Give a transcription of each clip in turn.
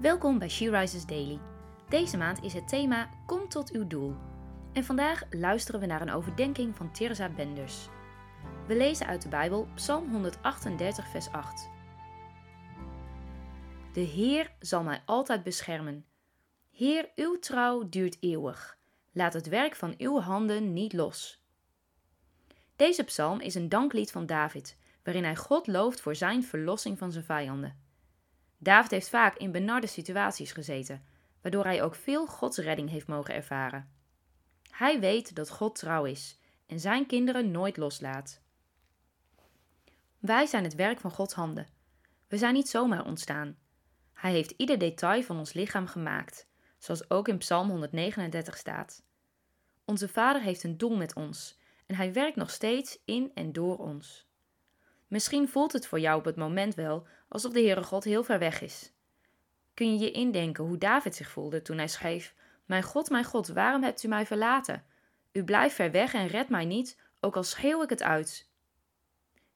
Welkom bij She Rises Daily. Deze maand is het thema Kom tot uw doel. En vandaag luisteren we naar een overdenking van Teresa Benders. We lezen uit de Bijbel Psalm 138, vers 8. De Heer zal mij altijd beschermen. Heer, uw trouw duurt eeuwig. Laat het werk van uw handen niet los. Deze psalm is een danklied van David, waarin hij God looft voor zijn verlossing van zijn vijanden. David heeft vaak in benarde situaties gezeten, waardoor hij ook veel Gods redding heeft mogen ervaren. Hij weet dat God trouw is en zijn kinderen nooit loslaat. Wij zijn het werk van Gods handen. We zijn niet zomaar ontstaan. Hij heeft ieder detail van ons lichaam gemaakt, zoals ook in Psalm 139 staat. Onze Vader heeft een doel met ons en hij werkt nog steeds in en door ons. Misschien voelt het voor jou op het moment wel alsof de Heere God heel ver weg is. Kun je je indenken hoe David zich voelde toen hij schreef: Mijn God, mijn God, waarom hebt u mij verlaten? U blijft ver weg en redt mij niet, ook al schreeuw ik het uit.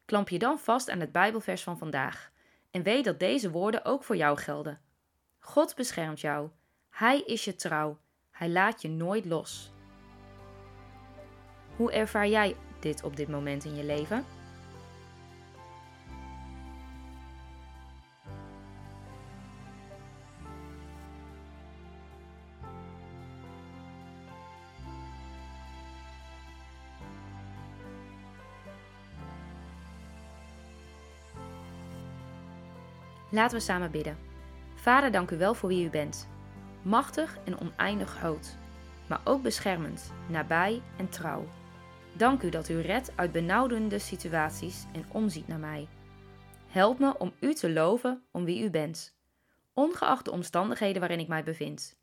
Klamp je dan vast aan het Bijbelvers van vandaag en weet dat deze woorden ook voor jou gelden. God beschermt jou. Hij is je trouw. Hij laat je nooit los. Hoe ervaar jij dit op dit moment in je leven? Laten we samen bidden. Vader, dank u wel voor wie u bent. Machtig en oneindig groot, maar ook beschermend, nabij en trouw. Dank u dat u redt uit benauwdende situaties en omziet naar mij. Help me om u te loven om wie u bent, ongeacht de omstandigheden waarin ik mij bevind.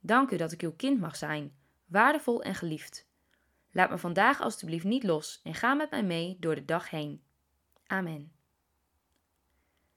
Dank u dat ik uw kind mag zijn, waardevol en geliefd. Laat me vandaag alstublieft niet los en ga met mij mee door de dag heen. Amen.